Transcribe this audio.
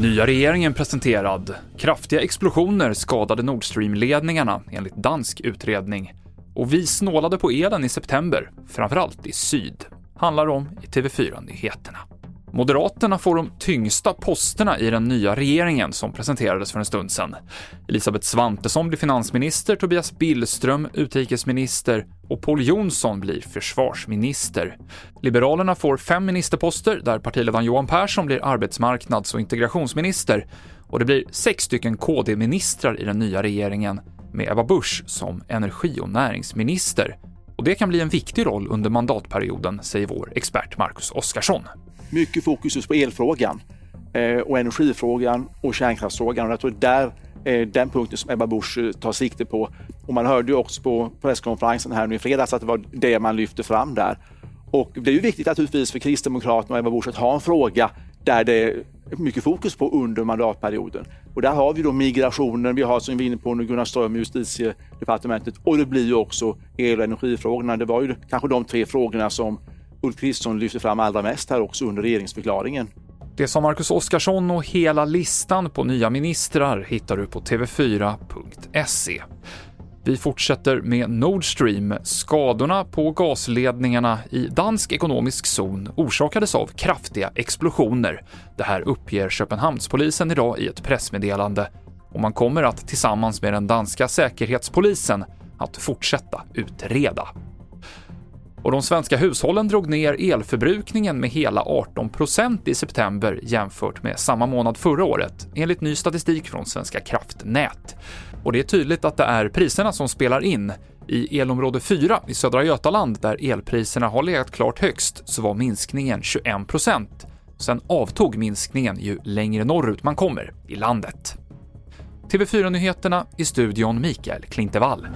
Nya regeringen presenterad. Kraftiga explosioner skadade Nord Stream-ledningarna enligt dansk utredning. Och vi snålade på elen i september, framförallt i syd. Handlar om i TV4-nyheterna. Moderaterna får de tyngsta posterna i den nya regeringen som presenterades för en stund sedan. Elisabeth Svantesson blir finansminister, Tobias Billström utrikesminister och Paul Jonsson blir försvarsminister. Liberalerna får fem ministerposter där partiledaren Johan Persson blir arbetsmarknads och integrationsminister och det blir sex stycken KD-ministrar i den nya regeringen med Ebba Busch som energi och näringsminister. Och det kan bli en viktig roll under mandatperioden, säger vår expert Marcus Oskarsson mycket fokus just på elfrågan eh, och energifrågan och kärnkraftsfrågan. Och jag tror där är den punkten som Ebba Busch eh, tar sikte på. Och man hörde ju också på presskonferensen här nu i fredags att det var det man lyfte fram där. Och det är ju viktigt naturligtvis för Kristdemokraterna och Ebba Busch att ha en fråga där det är mycket fokus på under mandatperioden. Och där har vi då migrationen, vi har som vi är inne på nu Gunnar Ström i justitiedepartementet och det blir ju också el och energifrågorna. Det var ju kanske de tre frågorna som Ulf Kristersson lyfter fram allra mest här också under regeringsförklaringen. Det som Marcus Oskarsson och hela listan på nya ministrar hittar du på tv4.se. Vi fortsätter med Nord Stream. Skadorna på gasledningarna i dansk ekonomisk zon orsakades av kraftiga explosioner. Det här uppger Köpenhamnspolisen idag i ett pressmeddelande och man kommer att tillsammans med den danska säkerhetspolisen att fortsätta utreda. Och de svenska hushållen drog ner elförbrukningen med hela 18% i september jämfört med samma månad förra året, enligt ny statistik från Svenska kraftnät. Och det är tydligt att det är priserna som spelar in. I elområde 4 i södra Götaland, där elpriserna har legat klart högst, så var minskningen 21% Sen avtog minskningen ju längre norrut man kommer i landet. TV4-nyheterna i studion Mikael Klintevall.